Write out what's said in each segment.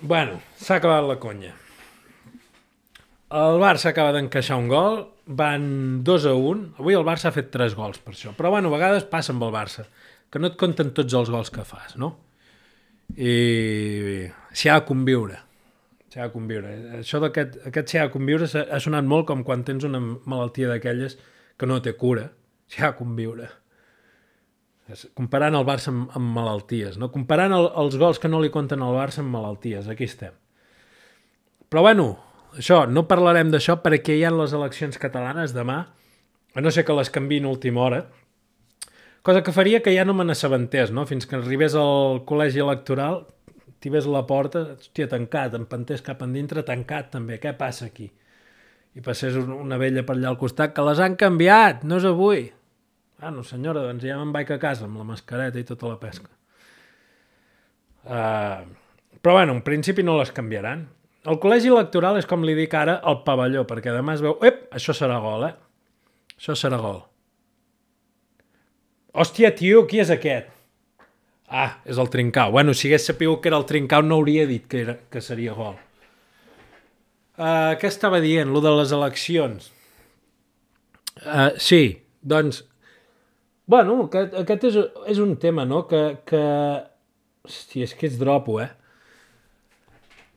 Bueno, s'ha acabat la conya. El Barça acaba d'encaixar un gol, van 2 a 1. Avui el Barça ha fet 3 gols per això. Però bueno, a vegades passa amb el Barça, que no et compten tots els gols que fas, no? I s'hi ha de conviure. S'hi ha de conviure. Això d'aquest aquest s'hi ha de conviure ha sonat molt com quan tens una malaltia d'aquelles que no té cura. S'hi ha de conviure. Comparant el Barça amb, amb malalties, no? Comparant el, els gols que no li compten al Barça amb malalties. Aquí estem. Però bueno, això, no parlarem d'això perquè hi ha les eleccions catalanes demà, a no ser que les canviïn a última hora, cosa que faria que ja no me n'assabentés, no? Fins que arribés al col·legi electoral, a la porta, hòstia, tancat, empantés cap endintre, tancat també, què passa aquí? I passés un- una vella per allà al costat, que les han canviat, no és avui. Ah, no senyora, doncs ja me'n vaig a casa amb la mascareta i tota la pesca. Uh, però bueno, en principi no les canviaran. El col·legi electoral és com li dic ara el pavelló, perquè demà es veu... Ep, això serà gol, eh? Això serà gol. Hòstia, tio, qui és aquest? Ah, és el Trincau. Bueno, si hagués sapigut que era el Trincau no hauria dit que, era, que seria gol. Uh, què estava dient, lo de les eleccions? Uh, sí, doncs... Bueno, aquest, aquest és, és un tema, no?, que... que... Hòstia, és que és dropo, eh?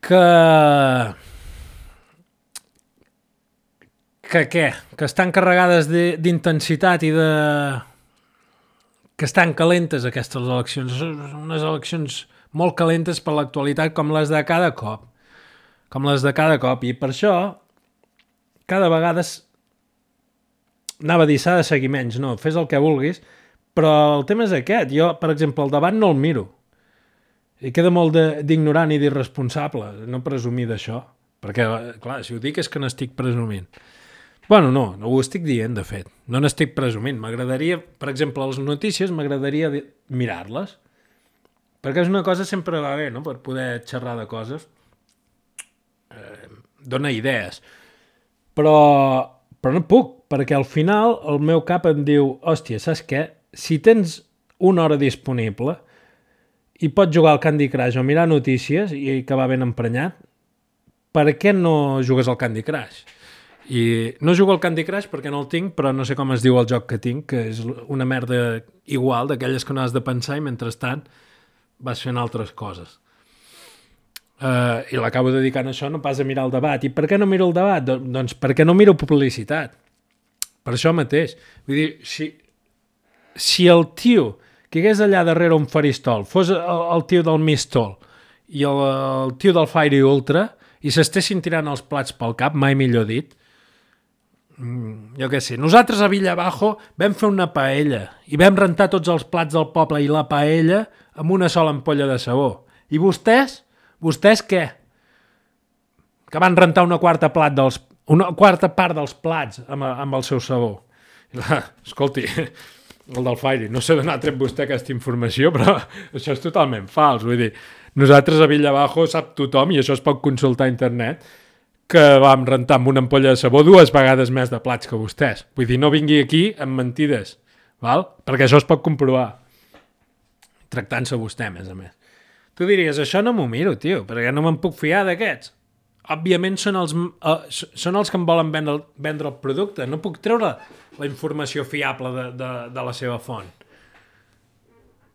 Que... Que què? Que estan carregades de- d'intensitat i de... que estan calentes aquestes eleccions. Són unes eleccions molt calentes per l'actualitat com les de cada cop. Com les de cada cop. I per això, cada vegada anava a dir s'ha de seguir menys. No, fes el que vulguis, però el tema és aquest. Jo, per exemple, el debat no el miro. I queda molt d'ignorant i d'irresponsable no presumir d'això. Perquè, clar, si ho dic és que n'estic presumint. Bueno, no, no ho estic dient, de fet. No n'estic presumint. M'agradaria, per exemple, les notícies, m'agradaria mirar-les. Perquè és una cosa sempre va bé, no?, per poder xerrar de coses. Eh, dona idees. Però, però no puc, perquè al final el meu cap em diu, hòstia, saps què? Si tens una hora disponible i pots jugar al Candy Crush o mirar notícies i que va ben emprenyat, per què no jugues al Candy Crush? I no jugo al Candy Crush perquè no el tinc, però no sé com es diu el joc que tinc, que és una merda igual, d'aquelles que no has de pensar i mentrestant vas fent altres coses. Uh, I l'acabo dedicant a això, no pas a mirar el debat. I per què no miro el debat? Don doncs perquè no miro publicitat. Per això mateix. Vull dir, si, si el tio que hagués allà darrere un faristol fos el, el tio del Mistol i el, el tio del Fire Ultra i s'estessin tirant els plats pel cap, mai millor dit, mm, jo què sé, nosaltres a Villabajo vam fer una paella i vam rentar tots els plats del poble i la paella amb una sola ampolla de sabó. I vostès? Vostès què? Que van rentar una quarta plat dels, una quarta part dels plats amb, amb el seu sabó. La, escolti, el del Fairy, no sé d'on ha tret vostè aquesta informació, però això és totalment fals. Vull dir, nosaltres a Villabajo sap tothom, i això es pot consultar a internet, que vam rentar amb una ampolla de sabó dues vegades més de plats que vostès. Vull dir, no vingui aquí amb mentides, val? perquè això es pot comprovar. Tractant-se vostè, a més a més. Tu diries, això no m'ho miro, tio, perquè no me'n puc fiar d'aquests. Òbviament són els, uh, són els que em volen vendre, el- vendre el producte. No puc treure la informació fiable de, de, de la seva font.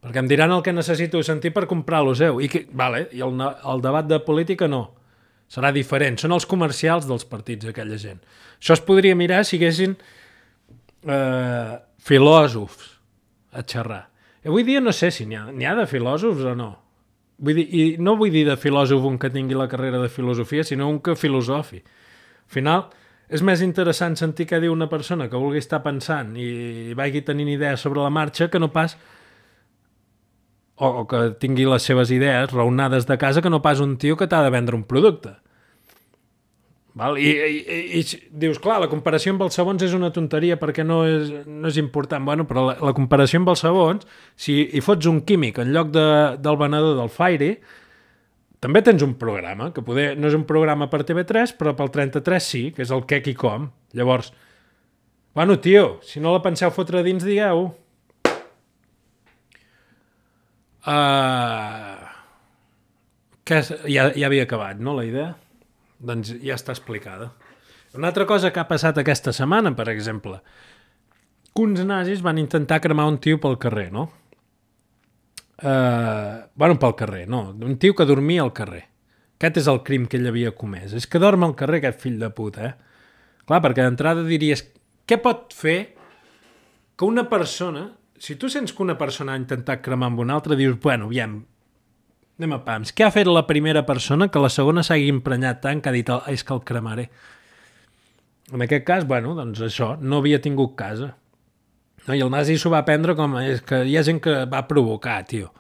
Perquè em diran el que necessito sentir per comprar lo seu. I, que, vale, i el, el debat de política no. Serà diferent. Són els comercials dels partits, aquella gent. Això es podria mirar si haguessin eh, filòsofs a xerrar. Avui dia no sé si n'hi ha, ha de filòsofs o no. Vull dir, I no vull dir de filòsof un que tingui la carrera de filosofia, sinó un que filosofi. Al final, és més interessant sentir què diu una persona que vulgui estar pensant i vagi tenint idees sobre la marxa que no pas o, o que tingui les seves idees raonades de casa que no pas un tio que t'ha de vendre un producte. Val? I, i, i, i dius, clar, la comparació amb els segons és una tonteria perquè no és, no és important. Bueno, però la, la comparació amb els segons, si hi fots un químic en lloc de, del venedor del Fairy, també tens un programa, que poder, no és un programa per TV3, però pel 33 sí, que és el Què qui com. Llavors, bueno, tio, si no la penseu fotre dins, digueu. Uh, que és, ja, ja havia acabat, no, la idea? Doncs ja està explicada. Una altra cosa que ha passat aquesta setmana, per exemple, que uns nazis van intentar cremar un tio pel carrer, no? Uh, bueno, pel carrer, no. Un tio que dormia al carrer. Aquest és el crim que ell havia comès. És que dorm al carrer, aquest fill de puta, eh? Clar, perquè d'entrada diries, què pot fer que una persona, si tu sents que una persona ha intentat cremar amb una altra, dius, bueno, aviam, anem a pams. Què ha fet la primera persona que la segona s'hagi emprenyat tant que ha dit, és que el cremaré? En aquest cas, bueno, doncs això, no havia tingut casa. No? I el nazi s'ho va prendre com és que hi ha gent que va provocar, tio.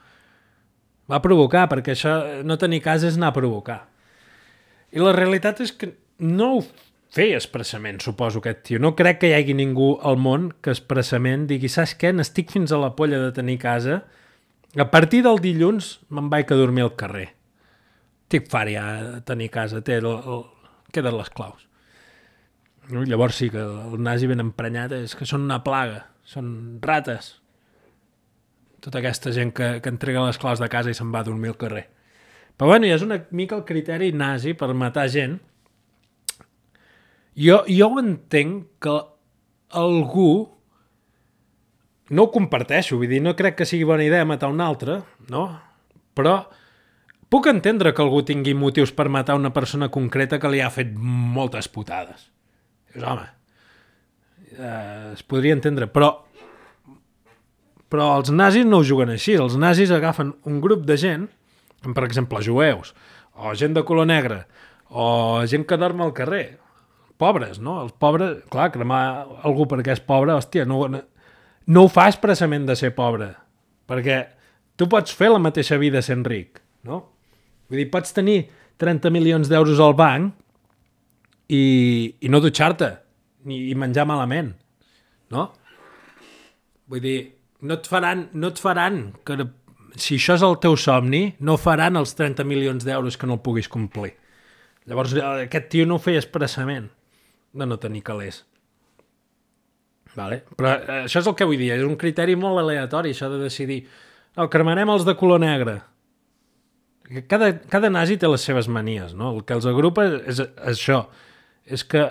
Va provocar, perquè això, no tenir casa és anar a provocar. I la realitat és que no ho feia expressament, suposo, aquest tio. No crec que hi hagi ningú al món que expressament digui, saps què, n'estic fins a la polla de tenir casa, a partir del dilluns me'n vaig a dormir al carrer. Estic ja de tenir casa, té el, el, queden les claus. Llavors sí que el nazi ben emprenyat és que són una plaga són rates. Tota aquesta gent que, que entrega les claus de casa i se'n va a dormir al carrer. Però bueno, és una mica el criteri nazi per matar gent. Jo, jo entenc que algú no ho comparteixo, vull dir, no crec que sigui bona idea matar un altre, no? Però puc entendre que algú tingui motius per matar una persona concreta que li ha fet moltes putades. Dius, home, eh, es podria entendre, però però els nazis no ho juguen així. Els nazis agafen un grup de gent, per exemple, jueus, o gent de color negre, o gent que dorm al carrer, pobres, no? Els pobres, clar, cremar algú perquè és pobre, hòstia, no, no, ho fa expressament de ser pobre, perquè tu pots fer la mateixa vida sent ric, no? Vull dir, pots tenir 30 milions d'euros al banc i, i no dutxar-te, ni i menjar malament, no? Vull dir, no et faran, no et faran que si això és el teu somni, no faran els 30 milions d'euros que no el puguis complir. Llavors, aquest tio no ho feia expressament de no tenir calés. Vale? Però eh, això és el que vull dir, és un criteri molt aleatori, això de decidir no, cremarem els de color negre. Cada, cada nazi té les seves manies, no? El que els agrupa és, és això, és que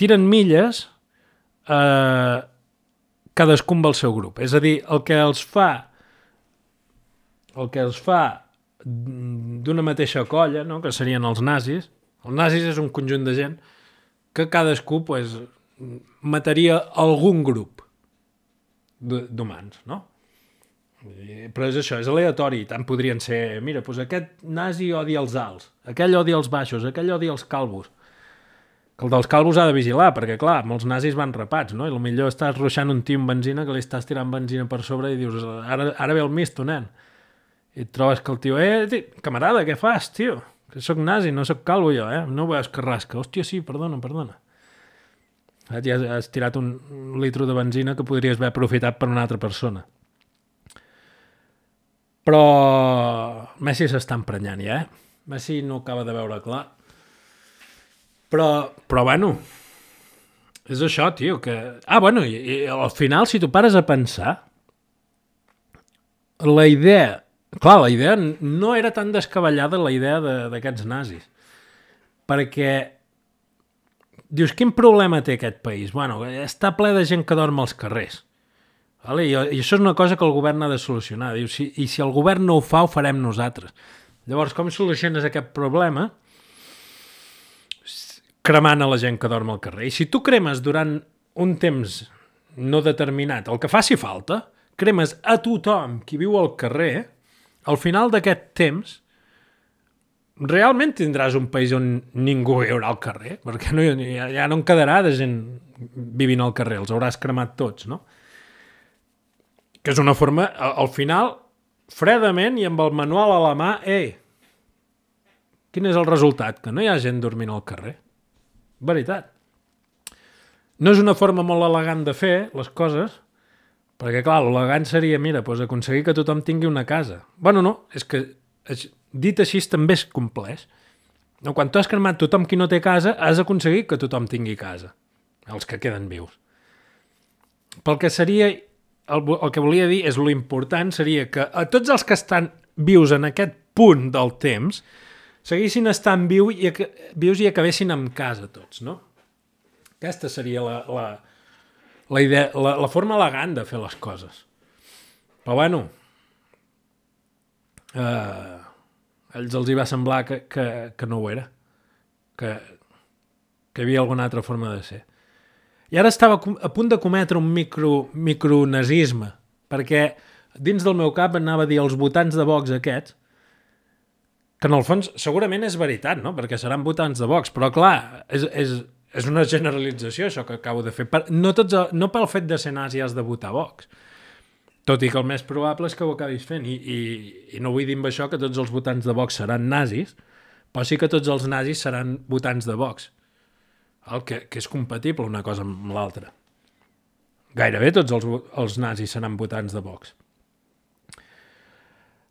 tiren milles eh, cadascun amb el seu grup. És a dir, el que els fa el que els fa d'una mateixa colla, no? que serien els nazis, els nazis és un conjunt de gent que cadascú pues, mataria algun grup d'humans, no? Però és això, és aleatori, tant podrien ser, mira, doncs aquest nazi odia els alts, aquell odia els baixos, aquell odia els calvos, que el dels calvos ha de vigilar, perquè, clar, molts nazis van rapats, no? I millor estàs ruixant un tio amb benzina que li estàs tirant benzina per sobre i dius, ara, ara ve el misto, nen. I et trobes que el tio, eh, tio, camarada, què fas, tio? Que sóc nazi, no sóc calvo jo, eh? No veus que rasca. Hòstia, sí, perdona, perdona. Ja has tirat un, litro de benzina que podries haver aprofitat per una altra persona. Però Messi s'està emprenyant ja, eh? Messi no acaba de veure clar però, però bueno, és això, tio, que... Ah, bueno, i, i al final, si tu pares a pensar, la idea... Clar, la idea no era tan descabellada la idea d'aquests nazis. Perquè dius, quin problema té aquest país? Bueno, està ple de gent que dorm als carrers. Vale? I, I això és una cosa que el govern ha de solucionar. Dius, si, I si el govern no ho fa, ho farem nosaltres. Llavors, com soluciones aquest problema? cremant a la gent que dorm al carrer. I si tu cremes durant un temps no determinat, el que faci falta, cremes a tothom qui viu al carrer, al final d'aquest temps realment tindràs un país on ningú viurà al carrer, perquè no, ja, ja no en quedarà de gent vivint al carrer, els hauràs cremat tots, no? Que és una forma, al final, fredament i amb el manual a la mà, ei, quin és el resultat? Que no hi ha gent dormint al carrer. Veritat. No és una forma molt elegant de fer les coses, perquè, clar, l'elegant seria, mira, doncs aconseguir que tothom tingui una casa. Bueno, no, és que dit així també és complex. No, quan tu has cremat tothom qui no té casa, has aconseguit que tothom tingui casa, els que queden vius. Pel que seria, el, el que volia dir és lo important seria que a tots els que estan vius en aquest punt del temps seguissin estant viu i, vius i acabessin en casa tots, no? Aquesta seria la, la, la, idea, la, la forma elegant de fer les coses. Però bueno, eh, a ells els hi va semblar que, que, que no ho era, que, que hi havia alguna altra forma de ser. I ara estava a punt de cometre un micro, micronazisme, perquè dins del meu cap anava a dir els votants de Vox aquests, que en el fons segurament és veritat, no? perquè seran votants de Vox, però clar, és, és, és una generalització això que acabo de fer. Per, no, tots, no pel fet de ser nazi has de votar Vox, tot i que el més probable és que ho acabis fent. I, i, i no vull dir amb això que tots els votants de Vox seran nazis, però sí que tots els nazis seran votants de Vox. El que, que és compatible una cosa amb l'altra. Gairebé tots els, els nazis seran votants de Vox.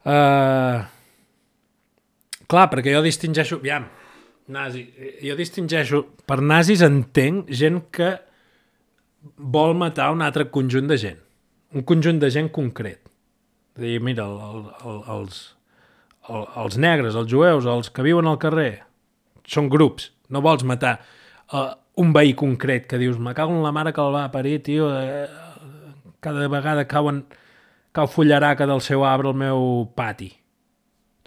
Uh, Clar, perquè jo distingeixo... Aviam, nazi. Jo distingeixo... Per nazis entenc gent que vol matar un altre conjunt de gent. Un conjunt de gent concret. És dir, mira, el, el, el, els, el, els negres, els jueus, els que viuen al carrer, són grups. No vols matar uh, un veí concret que dius, me cago en la mare que el va parir, tio, eh, cada vegada cauen, cau fullaraca del seu arbre al meu pati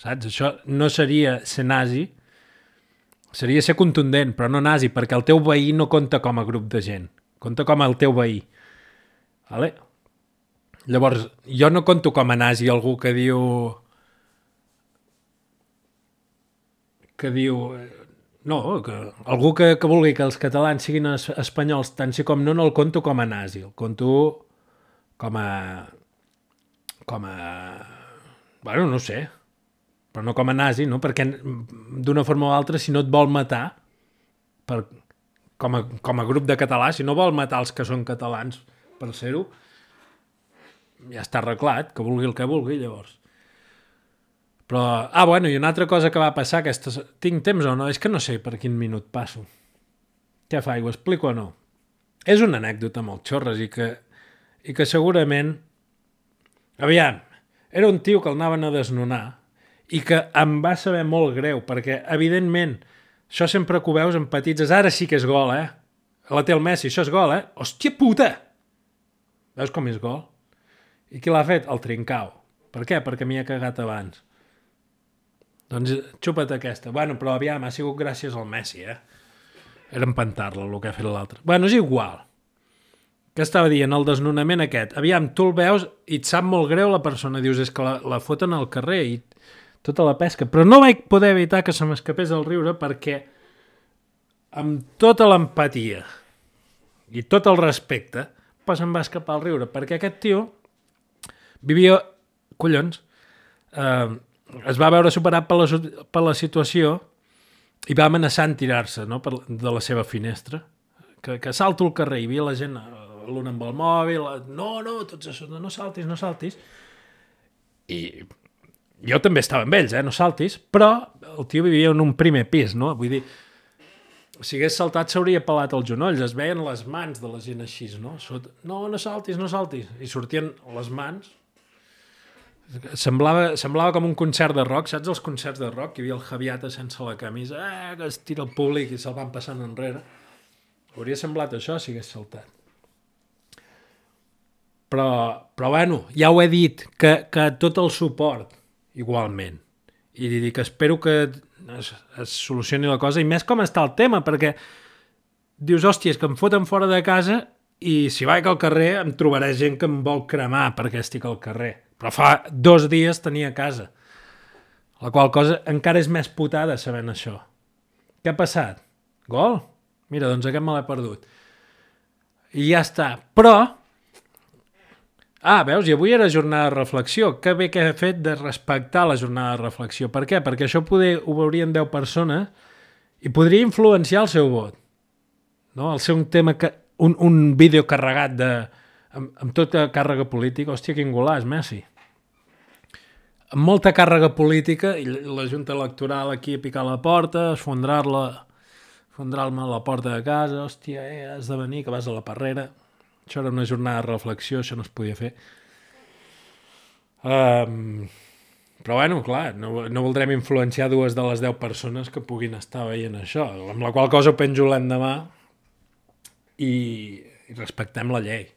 saps? Això no seria ser nazi, seria ser contundent, però no nazi, perquè el teu veí no compta com a grup de gent, compta com el teu veí. Vale? Llavors, jo no conto com a nazi algú que diu... que diu... No, que algú que, que vulgui que els catalans siguin es, espanyols tant si com no, no el conto com a nazi, el conto com a... com a... Bueno, no sé, però no com a nazi, no? perquè d'una forma o altra, si no et vol matar, per, com, a, com a grup de català, si no vol matar els que són catalans per ser-ho, ja està arreglat, que vulgui el que vulgui, llavors. Però, ah, bueno, i una altra cosa que va passar, aquesta... tinc temps o no? És que no sé per quin minut passo. Què fa, ho explico o no? És una anècdota molt xorres i que, i que segurament... Aviam, era un tio que el anaven a desnonar i que em va saber molt greu, perquè, evidentment, això sempre que ho veus en petits, ara sí que és gol, eh? La té el Messi, això és gol, eh? Hòstia puta! Veus com és gol? I qui l'ha fet? El Trincau. Per què? Perquè m'hi ha cagat abans. Doncs xupa't aquesta. Bueno, però aviam, ha sigut gràcies al Messi, eh? Era empantar-la, el que ha fet l'altre. Bueno, és igual. Què estava dient? El desnonament aquest. Aviam, tu el veus i et sap molt greu la persona. Dius, és que la, la foten al carrer i tota la pesca, però no vaig poder evitar que se m'escapés el riure perquè amb tota l'empatia i tot el respecte, pues em va escapar el riure, perquè aquest tio vivia, collons, eh, es va veure superat per la, per la situació i va amenaçar en tirar-se no, per, de la seva finestra, que, que salto al carrer, hi havia la gent, l'un amb el mòbil, no, no, tots això, no saltis, no saltis, i jo també estava amb ells, eh? no saltis, però el tio vivia en un primer pis, no? Vull dir, si hagués saltat s'hauria pelat els genolls, es veien les mans de la gent així, no? Sota, no, no saltis, no saltis. I sortien les mans. Semblava, semblava com un concert de rock, saps els concerts de rock? Hi havia el Javiata sense la camisa, eh, que es tira el públic i se'l van passant enrere. Hauria semblat això si hagués saltat. Però, però bueno, ja ho he dit, que, que tot el suport igualment. I dic, espero que es, es solucioni la cosa, i més com està el tema, perquè dius, hòstia, és que em foten fora de casa i si vaig al carrer em trobaré gent que em vol cremar perquè estic al carrer. Però fa dos dies tenia casa. La qual cosa encara és més putada sabent això. Què ha passat? Gol? Mira, doncs aquest me l'he perdut. I ja està. Però Ah, veus? I avui era jornada de reflexió. Que bé que he fet de respectar la jornada de reflexió. Per què? Perquè això poder, ho veurien 10 persones i podria influenciar el seu vot. No? El ser un tema, que, un, un vídeo carregat de, amb, amb tota càrrega política. Hòstia, quin golaç, Messi. Amb molta càrrega política i la Junta Electoral aquí a picar la porta, esfondrar-la esfondrar-me a la porta de casa, hòstia, eh, has de venir, que vas a la parrera això era una jornada de reflexió, això no es podia fer. Um, Però bueno, clar, no, no voldrem influenciar dues de les deu persones que puguin estar veient això, amb la qual cosa ho penjo l'endemà i, i respectem la llei,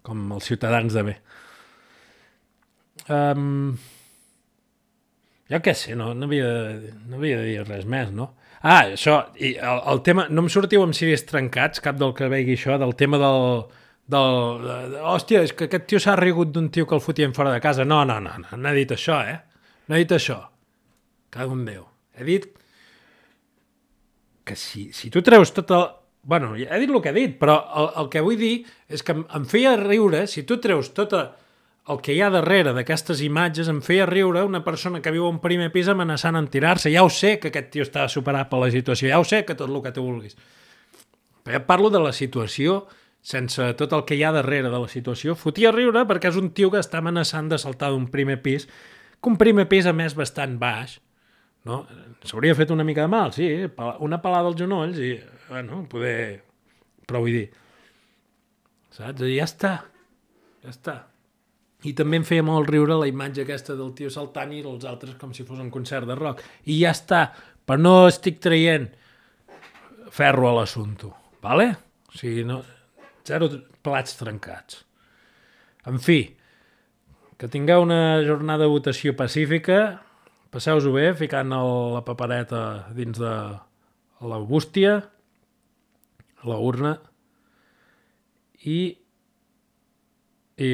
com els ciutadans de bé. Um, jo què sé, no, no, havia, no havia de dir res més, no? Ah, això, i el, el tema... No em sortiu amb ciris trencats, cap del que vegi això, del tema del... del de, de, hòstia, és que aquest tio s'ha rigut d'un tio que el fotien fora de casa. No, no, no, no, no he dit això, eh? No he dit això. Cada un Déu. He dit que si, si tu treus tot el... Bueno, he dit el que he dit, però el, el que vull dir és que em, em feia riure, si tu treus tot el que hi ha darrere d'aquestes imatges, em feia riure una persona que viu un primer pis amenaçant en tirar-se. Ja ho sé que aquest tio està superat per la situació, ja ho sé que tot el que tu vulguis. Però ja parlo de la situació sense tot el que hi ha darrere de la situació. Fotia riure perquè és un tio que està amenaçant de saltar d'un primer pis que un primer pis, a més, bastant baix, no? S'hauria fet una mica de mal, sí, una pelada als genolls i, bueno, poder... Però vull dir, saps? I ja està, ja està. I també em feia molt riure la imatge aquesta del tio saltant i els altres com si fos un concert de rock. I ja està, però no estic traient ferro a l'assumpte, vale? O sigui, no, zero plats trencats. En fi, que tingueu una jornada de votació pacífica, passeu-ho bé ficant el, la papereta dins de la bústia, la urna, i, i,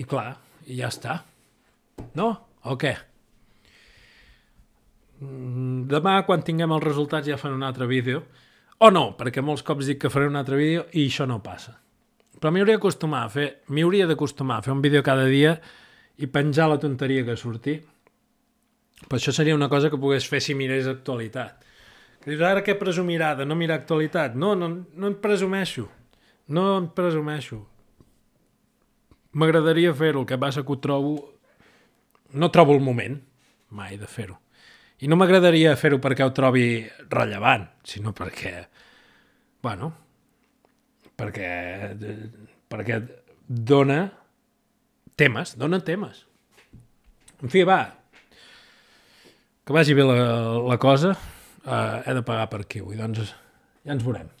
i clar, i ja està. No? O què? Mm, demà, quan tinguem els resultats, ja faré un altre vídeo. O no, perquè molts cops dic que faré un altre vídeo i això no passa. Però m'hi hauria d'acostumar a fer, m'hi hauria d'acostumar a fer un vídeo cada dia i penjar la tonteria que surti. Però això seria una cosa que pogués fer si mirés actualitat. Que dius, ara què presumirà de no mirar actualitat? No, no, no en presumeixo. No en presumeixo. M'agradaria fer-ho, el que passa que ho trobo... No trobo el moment, mai, de fer-ho. I no m'agradaria fer-ho perquè ho trobi rellevant, sinó perquè, bueno, perquè, perquè dona temes, dona temes. En fi, va, que vagi bé la, la cosa, uh, he de pagar per aquí avui, doncs ja ens veurem.